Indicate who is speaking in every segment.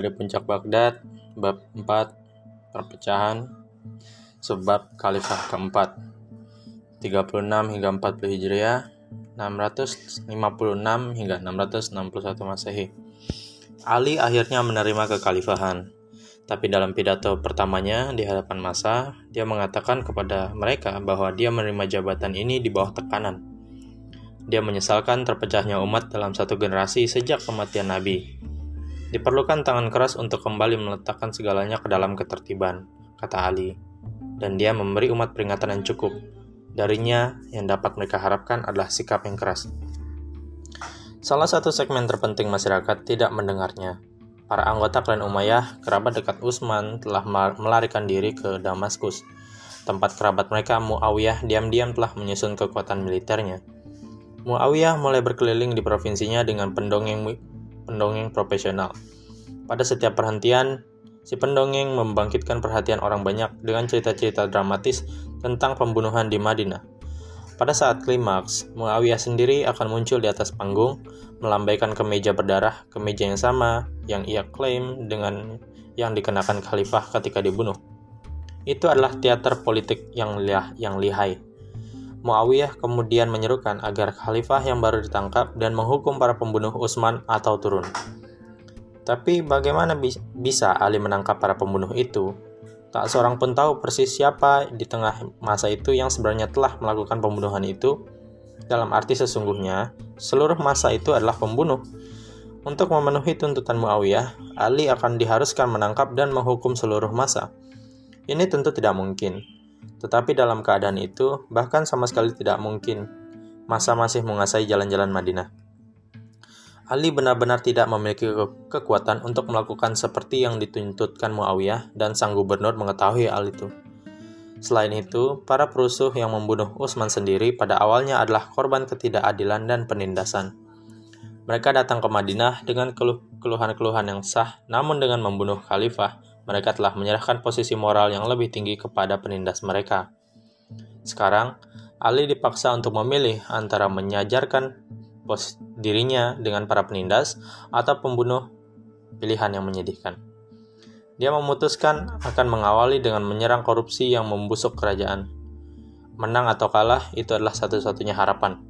Speaker 1: dari puncak Baghdad, bab 4, perpecahan, sebab khalifah keempat, 36 hingga 40 Hijriah, 656 hingga 661 Masehi. Ali akhirnya menerima kekhalifahan, tapi dalam pidato pertamanya di hadapan masa, dia mengatakan kepada mereka bahwa dia menerima jabatan ini di bawah tekanan. Dia menyesalkan terpecahnya umat dalam satu generasi sejak kematian Nabi, Diperlukan tangan keras untuk kembali meletakkan segalanya ke dalam ketertiban, kata Ali. Dan dia memberi umat peringatan yang cukup. Darinya, yang dapat mereka harapkan adalah sikap yang keras. Salah satu segmen terpenting masyarakat tidak mendengarnya. Para anggota klan Umayyah, kerabat dekat Utsman, telah melarikan diri ke Damaskus. Tempat kerabat mereka, Muawiyah, diam-diam telah menyusun kekuatan militernya. Muawiyah mulai berkeliling di provinsinya dengan pendongeng pendongeng profesional. Pada setiap perhentian, si pendongeng membangkitkan perhatian orang banyak dengan cerita-cerita dramatis tentang pembunuhan di Madinah. Pada saat klimaks, Muawiyah sendiri akan muncul di atas panggung, melambaikan kemeja berdarah, kemeja yang sama yang ia klaim dengan yang dikenakan khalifah ketika dibunuh. Itu adalah teater politik yang, liah, yang lihai. Muawiyah kemudian menyerukan agar khalifah yang baru ditangkap dan menghukum para pembunuh Utsman atau turun. Tapi bagaimana bisa Ali menangkap para pembunuh itu? Tak seorang pun tahu persis siapa di tengah masa itu yang sebenarnya telah melakukan pembunuhan itu. Dalam arti sesungguhnya, seluruh masa itu adalah pembunuh. Untuk memenuhi tuntutan Muawiyah, Ali akan diharuskan menangkap dan menghukum seluruh masa. Ini tentu tidak mungkin, tetapi dalam keadaan itu, bahkan sama sekali tidak mungkin masa masih menguasai jalan-jalan Madinah. Ali benar-benar tidak memiliki ke kekuatan untuk melakukan seperti yang dituntutkan Muawiyah dan sang gubernur mengetahui hal itu. Selain itu, para perusuh yang membunuh Utsman sendiri pada awalnya adalah korban ketidakadilan dan penindasan. Mereka datang ke Madinah dengan keluhan-keluhan yang sah, namun dengan membunuh khalifah mereka telah menyerahkan posisi moral yang lebih tinggi kepada penindas mereka. Sekarang, Ali dipaksa untuk memilih antara menyajarkan pos dirinya dengan para penindas atau pembunuh pilihan yang menyedihkan. Dia memutuskan akan mengawali dengan menyerang korupsi yang membusuk kerajaan. Menang atau kalah itu adalah satu-satunya harapan.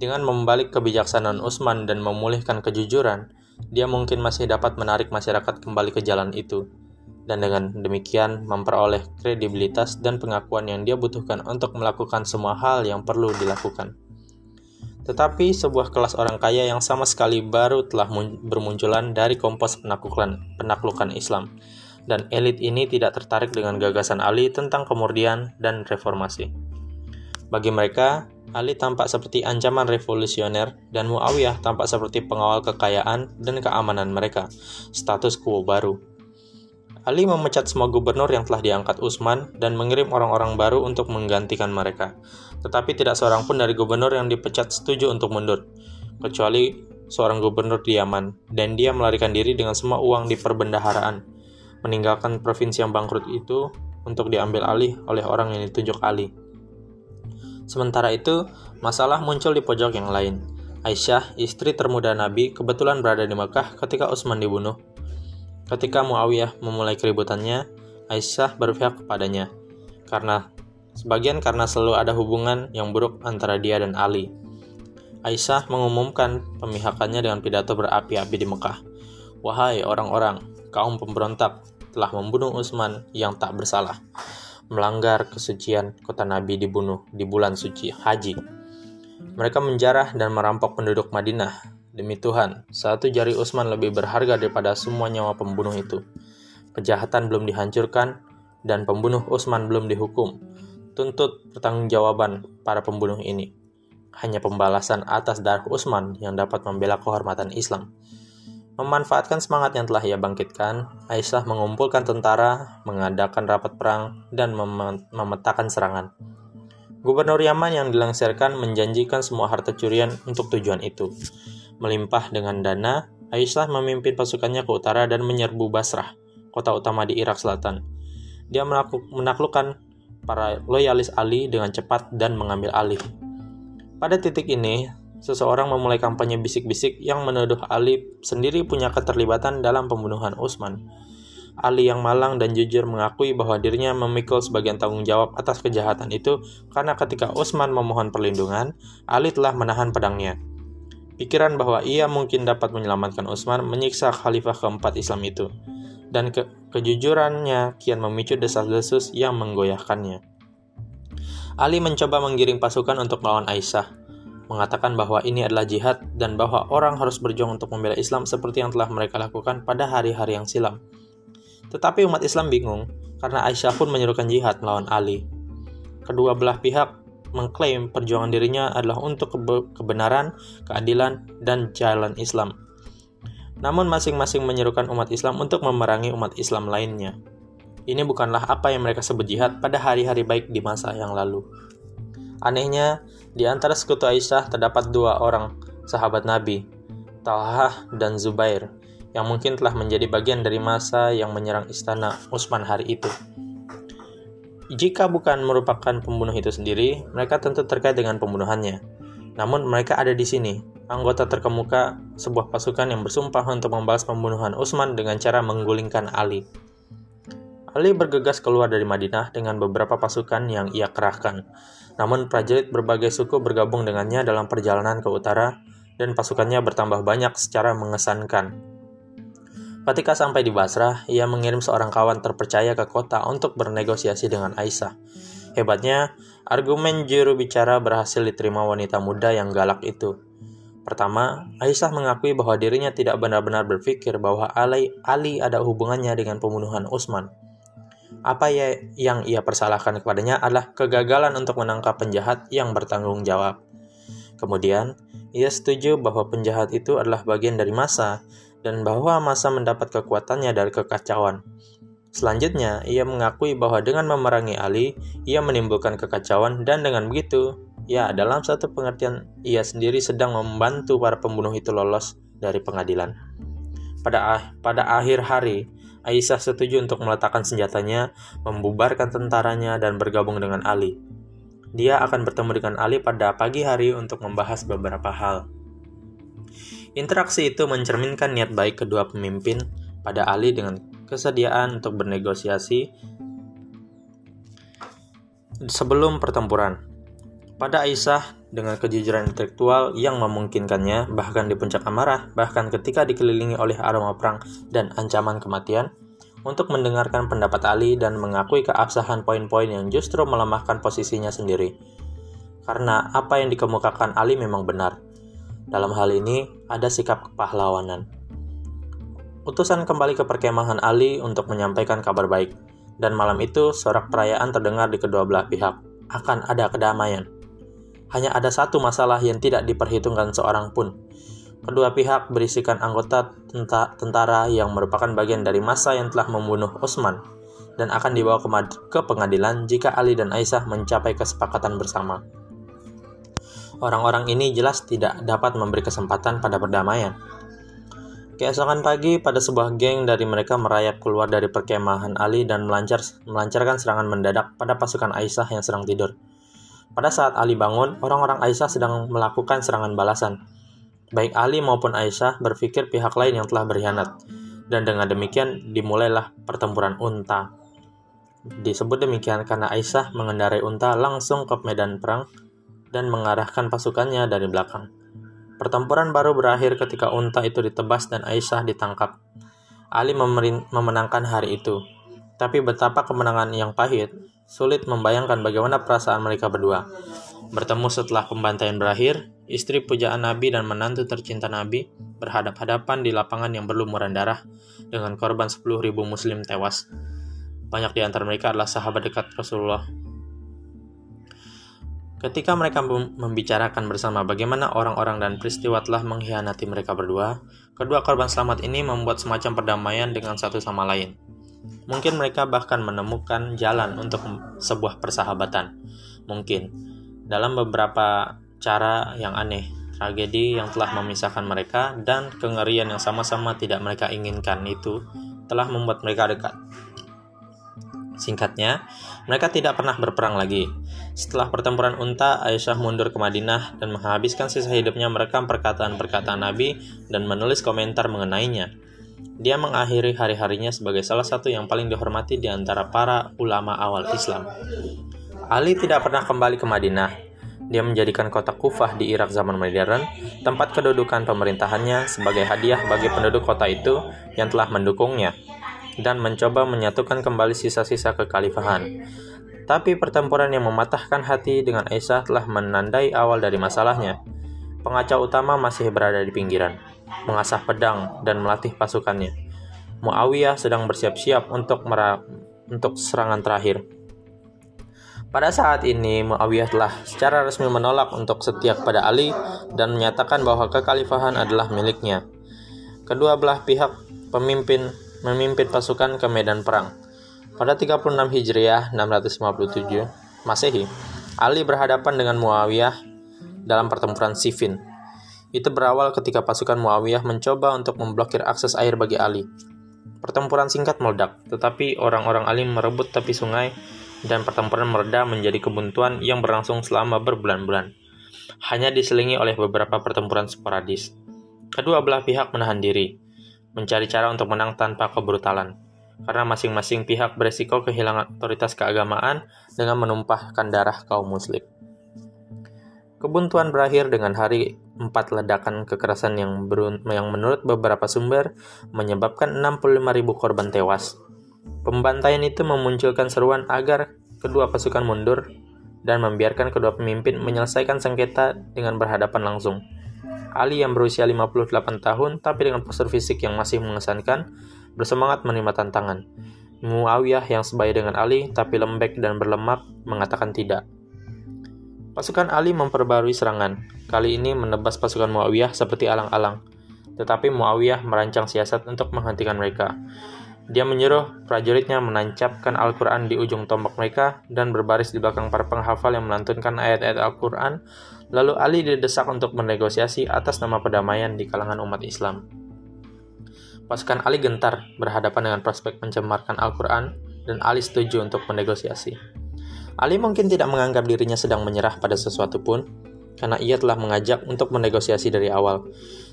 Speaker 1: Dengan membalik kebijaksanaan Utsman dan memulihkan kejujuran, dia mungkin masih dapat menarik masyarakat kembali ke jalan itu dan dengan demikian memperoleh kredibilitas dan pengakuan yang dia butuhkan untuk melakukan semua hal yang perlu dilakukan. Tetapi sebuah kelas orang kaya yang sama sekali baru telah bermunculan dari kompos penaklukan, penaklukan Islam, dan elit ini tidak tertarik dengan gagasan Ali tentang kemurnian dan reformasi. Bagi mereka, Ali tampak seperti ancaman revolusioner dan Muawiyah tampak seperti pengawal kekayaan dan keamanan mereka, status quo baru. Ali memecat semua gubernur yang telah diangkat Utsman dan mengirim orang-orang baru untuk menggantikan mereka. Tetapi tidak seorang pun dari gubernur yang dipecat setuju untuk mundur, kecuali seorang gubernur di Yaman, dan dia melarikan diri dengan semua uang di perbendaharaan, meninggalkan provinsi yang bangkrut itu untuk diambil alih oleh orang yang ditunjuk Ali. Sementara itu, masalah muncul di pojok yang lain. Aisyah, istri termuda Nabi, kebetulan berada di Mekah ketika Utsman dibunuh Ketika Muawiyah memulai keributannya, Aisyah berpihak kepadanya, karena sebagian karena selalu ada hubungan yang buruk antara dia dan Ali. Aisyah mengumumkan pemihakannya dengan pidato berapi-api di Mekah. Wahai orang-orang, kaum pemberontak telah membunuh Utsman yang tak bersalah, melanggar kesucian kota Nabi dibunuh di bulan suci haji. Mereka menjarah dan merampok penduduk Madinah Demi Tuhan, satu jari Usman lebih berharga daripada semua nyawa pembunuh itu. Kejahatan belum dihancurkan, dan pembunuh Usman belum dihukum. Tuntut pertanggungjawaban para pembunuh ini. Hanya pembalasan atas darah Usman yang dapat membela kehormatan Islam. Memanfaatkan semangat yang telah ia bangkitkan, Aisyah mengumpulkan tentara, mengadakan rapat perang, dan mem memetakan serangan. Gubernur Yaman yang dilangsirkan menjanjikan semua harta curian untuk tujuan itu melimpah dengan dana, Aisyah memimpin pasukannya ke utara dan menyerbu Basrah, kota utama di Irak Selatan. Dia menaklukkan para loyalis Ali dengan cepat dan mengambil alih. Pada titik ini, seseorang memulai kampanye bisik-bisik yang menuduh Ali sendiri punya keterlibatan dalam pembunuhan Utsman. Ali yang malang dan jujur mengakui bahwa dirinya memikul sebagian tanggung jawab atas kejahatan itu karena ketika Utsman memohon perlindungan, Ali telah menahan pedangnya. Pikiran bahwa ia mungkin dapat menyelamatkan Utsman menyiksa khalifah keempat Islam itu, dan ke kejujurannya kian memicu desas-desus yang menggoyahkannya. Ali mencoba menggiring pasukan untuk melawan Aisyah, mengatakan bahwa ini adalah jihad dan bahwa orang harus berjuang untuk membela Islam seperti yang telah mereka lakukan pada hari-hari yang silam. Tetapi umat Islam bingung karena Aisyah pun menyerukan jihad melawan Ali. Kedua belah pihak mengklaim perjuangan dirinya adalah untuk kebenaran, keadilan, dan jalan Islam. Namun masing-masing menyerukan umat Islam untuk memerangi umat Islam lainnya. Ini bukanlah apa yang mereka sebut jihad pada hari-hari baik di masa yang lalu. Anehnya, di antara sekutu Aisyah terdapat dua orang sahabat Nabi, Talhah dan Zubair, yang mungkin telah menjadi bagian dari masa yang menyerang istana Utsman hari itu. Jika bukan merupakan pembunuh itu sendiri, mereka tentu terkait dengan pembunuhannya. Namun mereka ada di sini, anggota terkemuka sebuah pasukan yang bersumpah untuk membalas pembunuhan Utsman dengan cara menggulingkan Ali. Ali bergegas keluar dari Madinah dengan beberapa pasukan yang ia kerahkan. Namun prajurit berbagai suku bergabung dengannya dalam perjalanan ke utara dan pasukannya bertambah banyak secara mengesankan. Ketika sampai di Basrah, ia mengirim seorang kawan terpercaya ke kota untuk bernegosiasi dengan Aisyah. Hebatnya, argumen juru bicara berhasil diterima wanita muda yang galak itu. Pertama, Aisyah mengakui bahwa dirinya tidak benar-benar berpikir bahwa Ali, Ali ada hubungannya dengan pembunuhan Utsman. Apa ya yang ia persalahkan kepadanya adalah kegagalan untuk menangkap penjahat yang bertanggung jawab. Kemudian, ia setuju bahwa penjahat itu adalah bagian dari masa dan bahwa masa mendapat kekuatannya dari kekacauan. Selanjutnya, ia mengakui bahwa dengan memerangi Ali, ia menimbulkan kekacauan dan dengan begitu, ya dalam satu pengertian ia sendiri sedang membantu para pembunuh itu lolos dari pengadilan. Pada pada akhir hari, Aisyah setuju untuk meletakkan senjatanya, membubarkan tentaranya, dan bergabung dengan Ali. Dia akan bertemu dengan Ali pada pagi hari untuk membahas beberapa hal. Interaksi itu mencerminkan niat baik kedua pemimpin pada Ali dengan kesediaan untuk bernegosiasi sebelum pertempuran. Pada Aisyah, dengan kejujuran intelektual yang memungkinkannya, bahkan di puncak amarah, bahkan ketika dikelilingi oleh aroma perang dan ancaman kematian, untuk mendengarkan pendapat Ali dan mengakui keabsahan poin-poin yang justru melemahkan posisinya sendiri. Karena apa yang dikemukakan Ali memang benar. Dalam hal ini, ada sikap kepahlawanan. Utusan kembali ke perkemahan Ali untuk menyampaikan kabar baik, dan malam itu sorak perayaan terdengar di kedua belah pihak. Akan ada kedamaian hanya ada satu masalah yang tidak diperhitungkan seorang pun. Kedua pihak berisikan anggota tentara yang merupakan bagian dari masa yang telah membunuh Utsman dan akan dibawa ke pengadilan jika Ali dan Aisyah mencapai kesepakatan bersama. Orang-orang ini jelas tidak dapat memberi kesempatan pada perdamaian. Keesokan pagi, pada sebuah geng dari mereka merayap keluar dari perkemahan Ali dan melancar, melancarkan serangan mendadak pada pasukan Aisyah yang sedang tidur. Pada saat Ali bangun, orang-orang Aisyah sedang melakukan serangan balasan. Baik Ali maupun Aisyah berpikir pihak lain yang telah berkhianat. Dan dengan demikian dimulailah pertempuran unta. Disebut demikian karena Aisyah mengendarai unta langsung ke medan perang dan mengarahkan pasukannya dari belakang. Pertempuran baru berakhir ketika unta itu ditebas dan Aisyah ditangkap. Ali memenangkan hari itu. Tapi betapa kemenangan yang pahit Sulit membayangkan bagaimana perasaan mereka berdua. Bertemu setelah pembantaian berakhir, istri pujaan Nabi dan menantu tercinta Nabi berhadap-hadapan di lapangan yang berlumuran darah dengan korban 10.000 muslim tewas. Banyak di antara mereka adalah sahabat dekat Rasulullah. Ketika mereka membicarakan bersama bagaimana orang-orang dan peristiwa telah mengkhianati mereka berdua, kedua korban selamat ini membuat semacam perdamaian dengan satu sama lain. Mungkin mereka bahkan menemukan jalan untuk sebuah persahabatan. Mungkin dalam beberapa cara yang aneh, tragedi yang telah memisahkan mereka dan kengerian yang sama-sama tidak mereka inginkan itu telah membuat mereka dekat. Singkatnya, mereka tidak pernah berperang lagi. Setelah pertempuran unta, Aisyah mundur ke Madinah dan menghabiskan sisa hidupnya merekam perkataan-perkataan Nabi dan menulis komentar mengenainya. Dia mengakhiri hari-harinya sebagai salah satu yang paling dihormati di antara para ulama awal Islam. Ali tidak pernah kembali ke Madinah. Dia menjadikan kota Kufah di Irak zaman modern tempat kedudukan pemerintahannya sebagai hadiah bagi penduduk kota itu yang telah mendukungnya dan mencoba menyatukan kembali sisa-sisa kekhalifahan. Tapi pertempuran yang mematahkan hati dengan Aisyah telah menandai awal dari masalahnya. Pengacau utama masih berada di pinggiran, mengasah pedang dan melatih pasukannya. Muawiyah sedang bersiap-siap untuk untuk serangan terakhir. Pada saat ini, Muawiyah telah secara resmi menolak untuk setia kepada Ali dan menyatakan bahwa kekhalifahan adalah miliknya. Kedua belah pihak pemimpin memimpin pasukan ke medan perang. Pada 36 Hijriah 657 Masehi, Ali berhadapan dengan Muawiyah dalam pertempuran Siffin. Itu berawal ketika pasukan Muawiyah mencoba untuk memblokir akses air bagi Ali. Pertempuran singkat meledak, tetapi orang-orang Ali merebut tepi sungai dan pertempuran mereda menjadi kebuntuan yang berlangsung selama berbulan-bulan. Hanya diselingi oleh beberapa pertempuran sporadis. Kedua belah pihak menahan diri, mencari cara untuk menang tanpa kebrutalan karena masing-masing pihak beresiko kehilangan otoritas keagamaan dengan menumpahkan darah kaum muslim. Kebuntuan berakhir dengan hari empat ledakan kekerasan yang, yang menurut beberapa sumber menyebabkan 65.000 korban tewas. Pembantaian itu memunculkan seruan agar kedua pasukan mundur dan membiarkan kedua pemimpin menyelesaikan sengketa dengan berhadapan langsung. Ali yang berusia 58 tahun tapi dengan postur fisik yang masih mengesankan bersemangat menerima tantangan. Muawiyah yang sebaya dengan Ali tapi lembek dan berlemak mengatakan tidak. Pasukan Ali memperbarui serangan. Kali ini menebas pasukan Muawiyah seperti alang-alang. Tetapi Muawiyah merancang siasat untuk menghentikan mereka. Dia menyuruh prajuritnya menancapkan Al-Quran di ujung tombak mereka dan berbaris di belakang para penghafal yang melantunkan ayat-ayat Al-Quran. Lalu Ali didesak untuk bernegosiasi atas nama perdamaian di kalangan umat Islam. Pasukan Ali gentar berhadapan dengan prospek mencemarkan Al-Quran dan Ali setuju untuk menegosiasi. Ali mungkin tidak menganggap dirinya sedang menyerah pada sesuatu pun, karena ia telah mengajak untuk menegosiasi dari awal.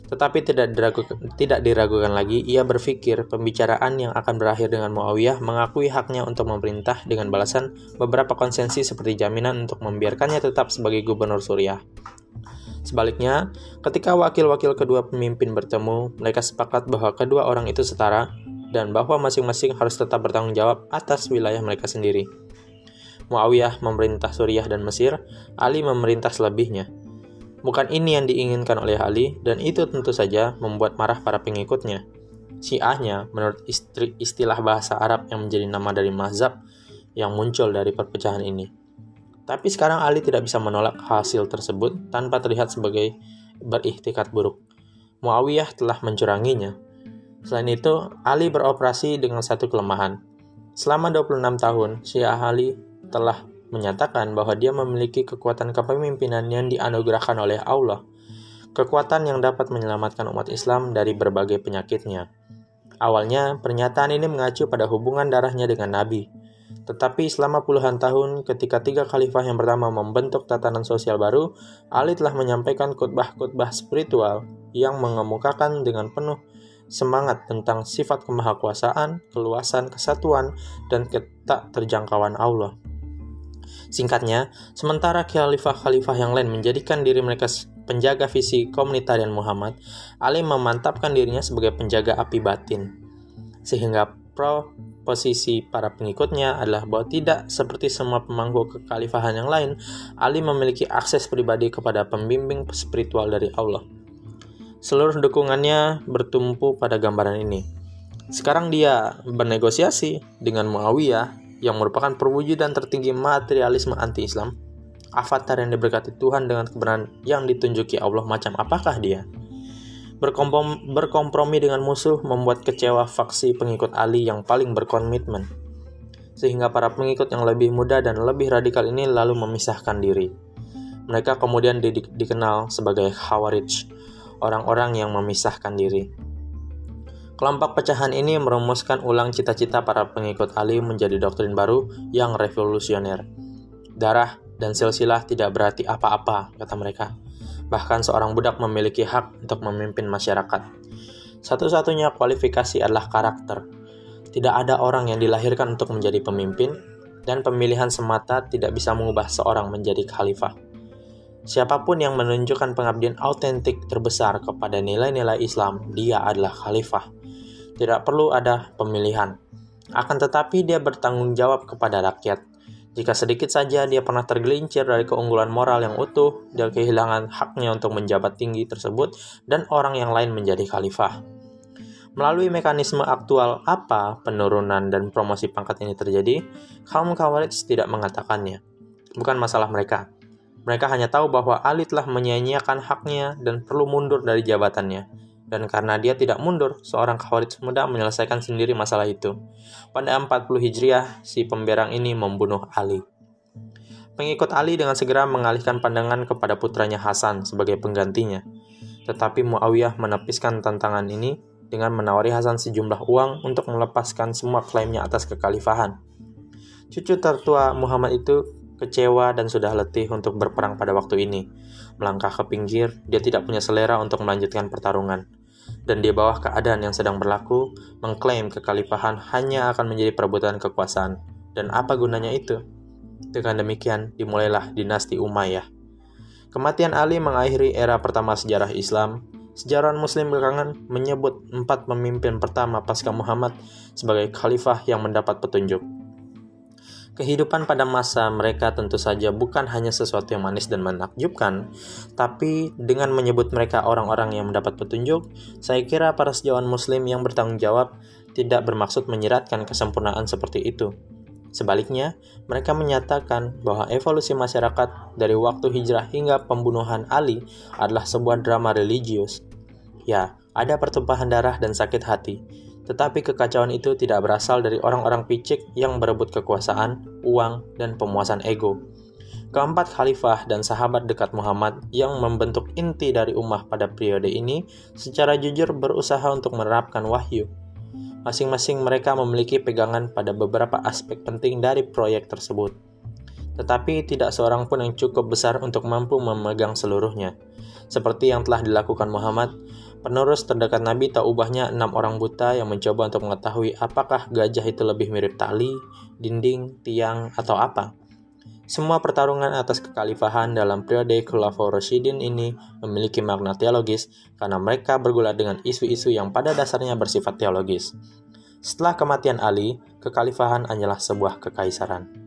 Speaker 1: Tetapi tidak diragukan, tidak diragukan lagi, ia berpikir pembicaraan yang akan berakhir dengan Muawiyah mengakui haknya untuk memerintah dengan balasan beberapa konsensi seperti jaminan untuk membiarkannya tetap sebagai gubernur Suriah. Sebaliknya, ketika wakil-wakil kedua pemimpin bertemu, mereka sepakat bahwa kedua orang itu setara dan bahwa masing-masing harus tetap bertanggung jawab atas wilayah mereka sendiri. Muawiyah memerintah Suriah dan Mesir, Ali memerintah selebihnya. Bukan ini yang diinginkan oleh Ali, dan itu tentu saja membuat marah para pengikutnya. Syiahnya, menurut istri, istilah bahasa Arab yang menjadi nama dari mazhab yang muncul dari perpecahan ini. Tapi sekarang Ali tidak bisa menolak hasil tersebut tanpa terlihat sebagai berikhtikat buruk. Muawiyah telah mencuranginya. Selain itu, Ali beroperasi dengan satu kelemahan. Selama 26 tahun, Syiah Ali telah menyatakan bahwa dia memiliki kekuatan kepemimpinan yang dianugerahkan oleh Allah. Kekuatan yang dapat menyelamatkan umat Islam dari berbagai penyakitnya. Awalnya, pernyataan ini mengacu pada hubungan darahnya dengan Nabi, tetapi selama puluhan tahun ketika tiga khalifah yang pertama membentuk tatanan sosial baru, Ali telah menyampaikan khutbah-khutbah spiritual yang mengemukakan dengan penuh semangat tentang sifat kemahakuasaan, keluasan, kesatuan, dan ketak terjangkauan Allah. Singkatnya, sementara khalifah-khalifah yang lain menjadikan diri mereka penjaga visi komunitarian Muhammad, Ali memantapkan dirinya sebagai penjaga api batin. Sehingga pro posisi para pengikutnya adalah bahwa tidak seperti semua pemangku kekhalifahan yang lain, Ali memiliki akses pribadi kepada pembimbing spiritual dari Allah. Seluruh dukungannya bertumpu pada gambaran ini. Sekarang dia bernegosiasi dengan Muawiyah yang merupakan perwujudan tertinggi materialisme anti-Islam. Avatar yang diberkati Tuhan dengan kebenaran yang ditunjuki Allah macam apakah dia? Berkomprom, berkompromi dengan musuh membuat kecewa faksi pengikut Ali yang paling berkomitmen. Sehingga para pengikut yang lebih muda dan lebih radikal ini lalu memisahkan diri. Mereka kemudian di, dikenal sebagai Khawarij, orang-orang yang memisahkan diri. Kelompok pecahan ini merumuskan ulang cita-cita para pengikut Ali menjadi doktrin baru yang revolusioner. Darah, dan silsilah tidak berarti apa-apa, kata mereka. Bahkan seorang budak memiliki hak untuk memimpin masyarakat. Satu-satunya kualifikasi adalah karakter. Tidak ada orang yang dilahirkan untuk menjadi pemimpin, dan pemilihan semata tidak bisa mengubah seorang menjadi khalifah. Siapa pun yang menunjukkan pengabdian autentik terbesar kepada nilai-nilai Islam, dia adalah khalifah. Tidak perlu ada pemilihan. Akan tetapi dia bertanggung jawab kepada rakyat jika sedikit saja dia pernah tergelincir dari keunggulan moral yang utuh, dia kehilangan haknya untuk menjabat tinggi tersebut dan orang yang lain menjadi khalifah. Melalui mekanisme aktual apa penurunan dan promosi pangkat ini terjadi, kaum Khawarij tidak mengatakannya. Bukan masalah mereka. Mereka hanya tahu bahwa Ali telah menyia-nyiakan haknya dan perlu mundur dari jabatannya dan karena dia tidak mundur, seorang Khawarij muda menyelesaikan sendiri masalah itu. Pada 40 Hijriah, si pemberang ini membunuh Ali. Pengikut Ali dengan segera mengalihkan pandangan kepada putranya Hasan sebagai penggantinya. Tetapi Muawiyah menepiskan tantangan ini dengan menawari Hasan sejumlah uang untuk melepaskan semua klaimnya atas kekhalifahan. Cucu tertua Muhammad itu kecewa dan sudah letih untuk berperang pada waktu ini. Melangkah ke pinggir, dia tidak punya selera untuk melanjutkan pertarungan dan di bawah keadaan yang sedang berlaku, mengklaim kekhalifahan hanya akan menjadi perebutan kekuasaan. Dan apa gunanya itu? Dengan demikian, dimulailah dinasti Umayyah. Kematian Ali mengakhiri era pertama sejarah Islam. Sejarawan Muslim belakangan menyebut empat pemimpin pertama pasca Muhammad sebagai khalifah yang mendapat petunjuk. Kehidupan pada masa mereka tentu saja bukan hanya sesuatu yang manis dan menakjubkan, tapi dengan menyebut mereka orang-orang yang mendapat petunjuk, saya kira para sejauhan muslim yang bertanggung jawab tidak bermaksud menyeratkan kesempurnaan seperti itu. Sebaliknya, mereka menyatakan bahwa evolusi masyarakat dari waktu hijrah hingga pembunuhan Ali adalah sebuah drama religius. Ya, ada pertumpahan darah dan sakit hati, tetapi kekacauan itu tidak berasal dari orang-orang picik yang berebut kekuasaan, uang, dan pemuasan ego. Keempat khalifah dan sahabat dekat Muhammad yang membentuk inti dari ummah pada periode ini secara jujur berusaha untuk menerapkan wahyu. Masing-masing mereka memiliki pegangan pada beberapa aspek penting dari proyek tersebut. Tetapi tidak seorang pun yang cukup besar untuk mampu memegang seluruhnya. Seperti yang telah dilakukan Muhammad, Penerus terdekat Nabi tak ubahnya enam orang buta yang mencoba untuk mengetahui apakah gajah itu lebih mirip tali, dinding, tiang, atau apa. Semua pertarungan atas kekhalifahan dalam periode Khulafaur Rashidin ini memiliki makna teologis karena mereka bergulat dengan isu-isu yang pada dasarnya bersifat teologis. Setelah kematian Ali, kekhalifahan hanyalah sebuah kekaisaran.